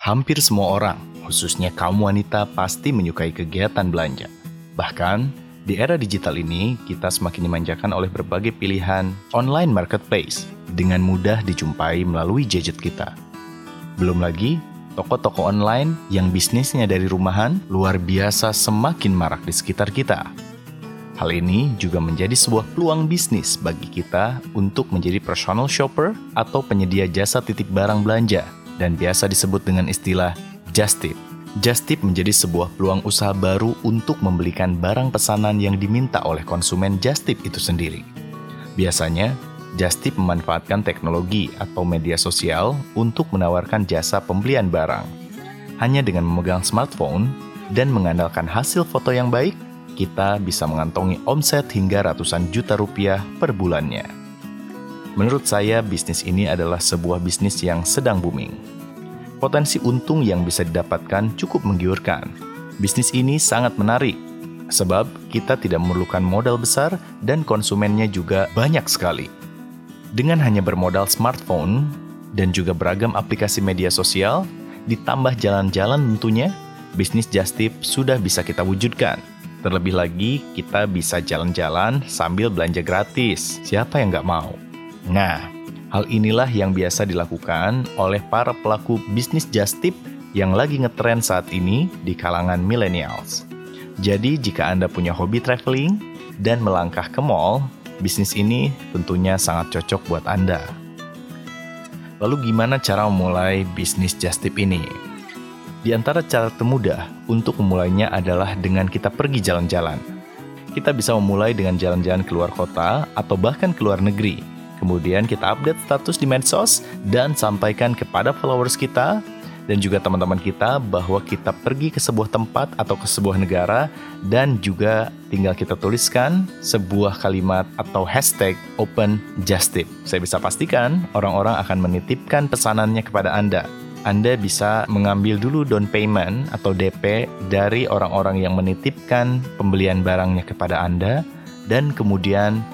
Hampir semua orang, khususnya kaum wanita, pasti menyukai kegiatan belanja. Bahkan, di era digital ini, kita semakin dimanjakan oleh berbagai pilihan online marketplace dengan mudah dijumpai melalui gadget kita. Belum lagi, toko-toko online yang bisnisnya dari rumahan luar biasa semakin marak di sekitar kita. Hal ini juga menjadi sebuah peluang bisnis bagi kita untuk menjadi personal shopper atau penyedia jasa titip barang belanja dan biasa disebut dengan istilah just tip. Just tip menjadi sebuah peluang usaha baru untuk membelikan barang pesanan yang diminta oleh konsumen just tip itu sendiri. Biasanya, just tip memanfaatkan teknologi atau media sosial untuk menawarkan jasa pembelian barang. Hanya dengan memegang smartphone dan mengandalkan hasil foto yang baik, kita bisa mengantongi omset hingga ratusan juta rupiah per bulannya. Menurut saya, bisnis ini adalah sebuah bisnis yang sedang booming. Potensi untung yang bisa didapatkan cukup menggiurkan. Bisnis ini sangat menarik, sebab kita tidak memerlukan modal besar dan konsumennya juga banyak sekali. Dengan hanya bermodal smartphone dan juga beragam aplikasi media sosial, ditambah jalan-jalan tentunya, bisnis Just Tip sudah bisa kita wujudkan. Terlebih lagi, kita bisa jalan-jalan sambil belanja gratis. Siapa yang nggak mau? Nah, hal inilah yang biasa dilakukan oleh para pelaku bisnis just tip yang lagi ngetren saat ini di kalangan millennials. Jadi, jika Anda punya hobi traveling dan melangkah ke mall, bisnis ini tentunya sangat cocok buat Anda. Lalu gimana cara memulai bisnis just tip ini? Di antara cara termudah untuk memulainya adalah dengan kita pergi jalan-jalan. Kita bisa memulai dengan jalan-jalan keluar kota atau bahkan keluar negeri. Kemudian kita update status di medsos dan sampaikan kepada followers kita dan juga teman-teman kita bahwa kita pergi ke sebuah tempat atau ke sebuah negara dan juga tinggal kita tuliskan sebuah kalimat atau hashtag open just tip. Saya bisa pastikan orang-orang akan menitipkan pesanannya kepada Anda anda bisa mengambil dulu down payment atau DP dari orang-orang yang menitipkan pembelian barangnya kepada Anda dan kemudian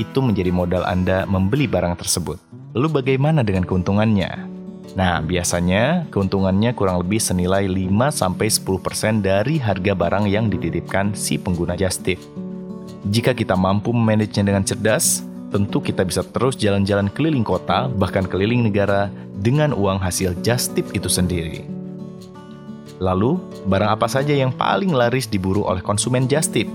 itu menjadi modal Anda membeli barang tersebut. Lalu bagaimana dengan keuntungannya? Nah, biasanya keuntungannya kurang lebih senilai 5-10% dari harga barang yang dititipkan si pengguna just tip. Jika kita mampu memanagenya dengan cerdas, tentu kita bisa terus jalan-jalan keliling kota, bahkan keliling negara dengan uang hasil just tip itu sendiri. Lalu, barang apa saja yang paling laris diburu oleh konsumen just tip?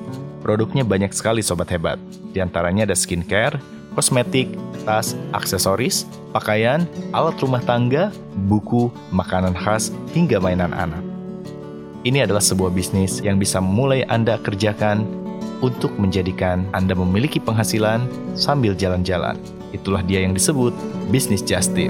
Produknya banyak sekali sobat hebat. Di antaranya ada skincare, kosmetik, tas, aksesoris, pakaian, alat rumah tangga, buku, makanan khas, hingga mainan anak. Ini adalah sebuah bisnis yang bisa mulai Anda kerjakan untuk menjadikan Anda memiliki penghasilan sambil jalan-jalan. Itulah dia yang disebut bisnis just tip.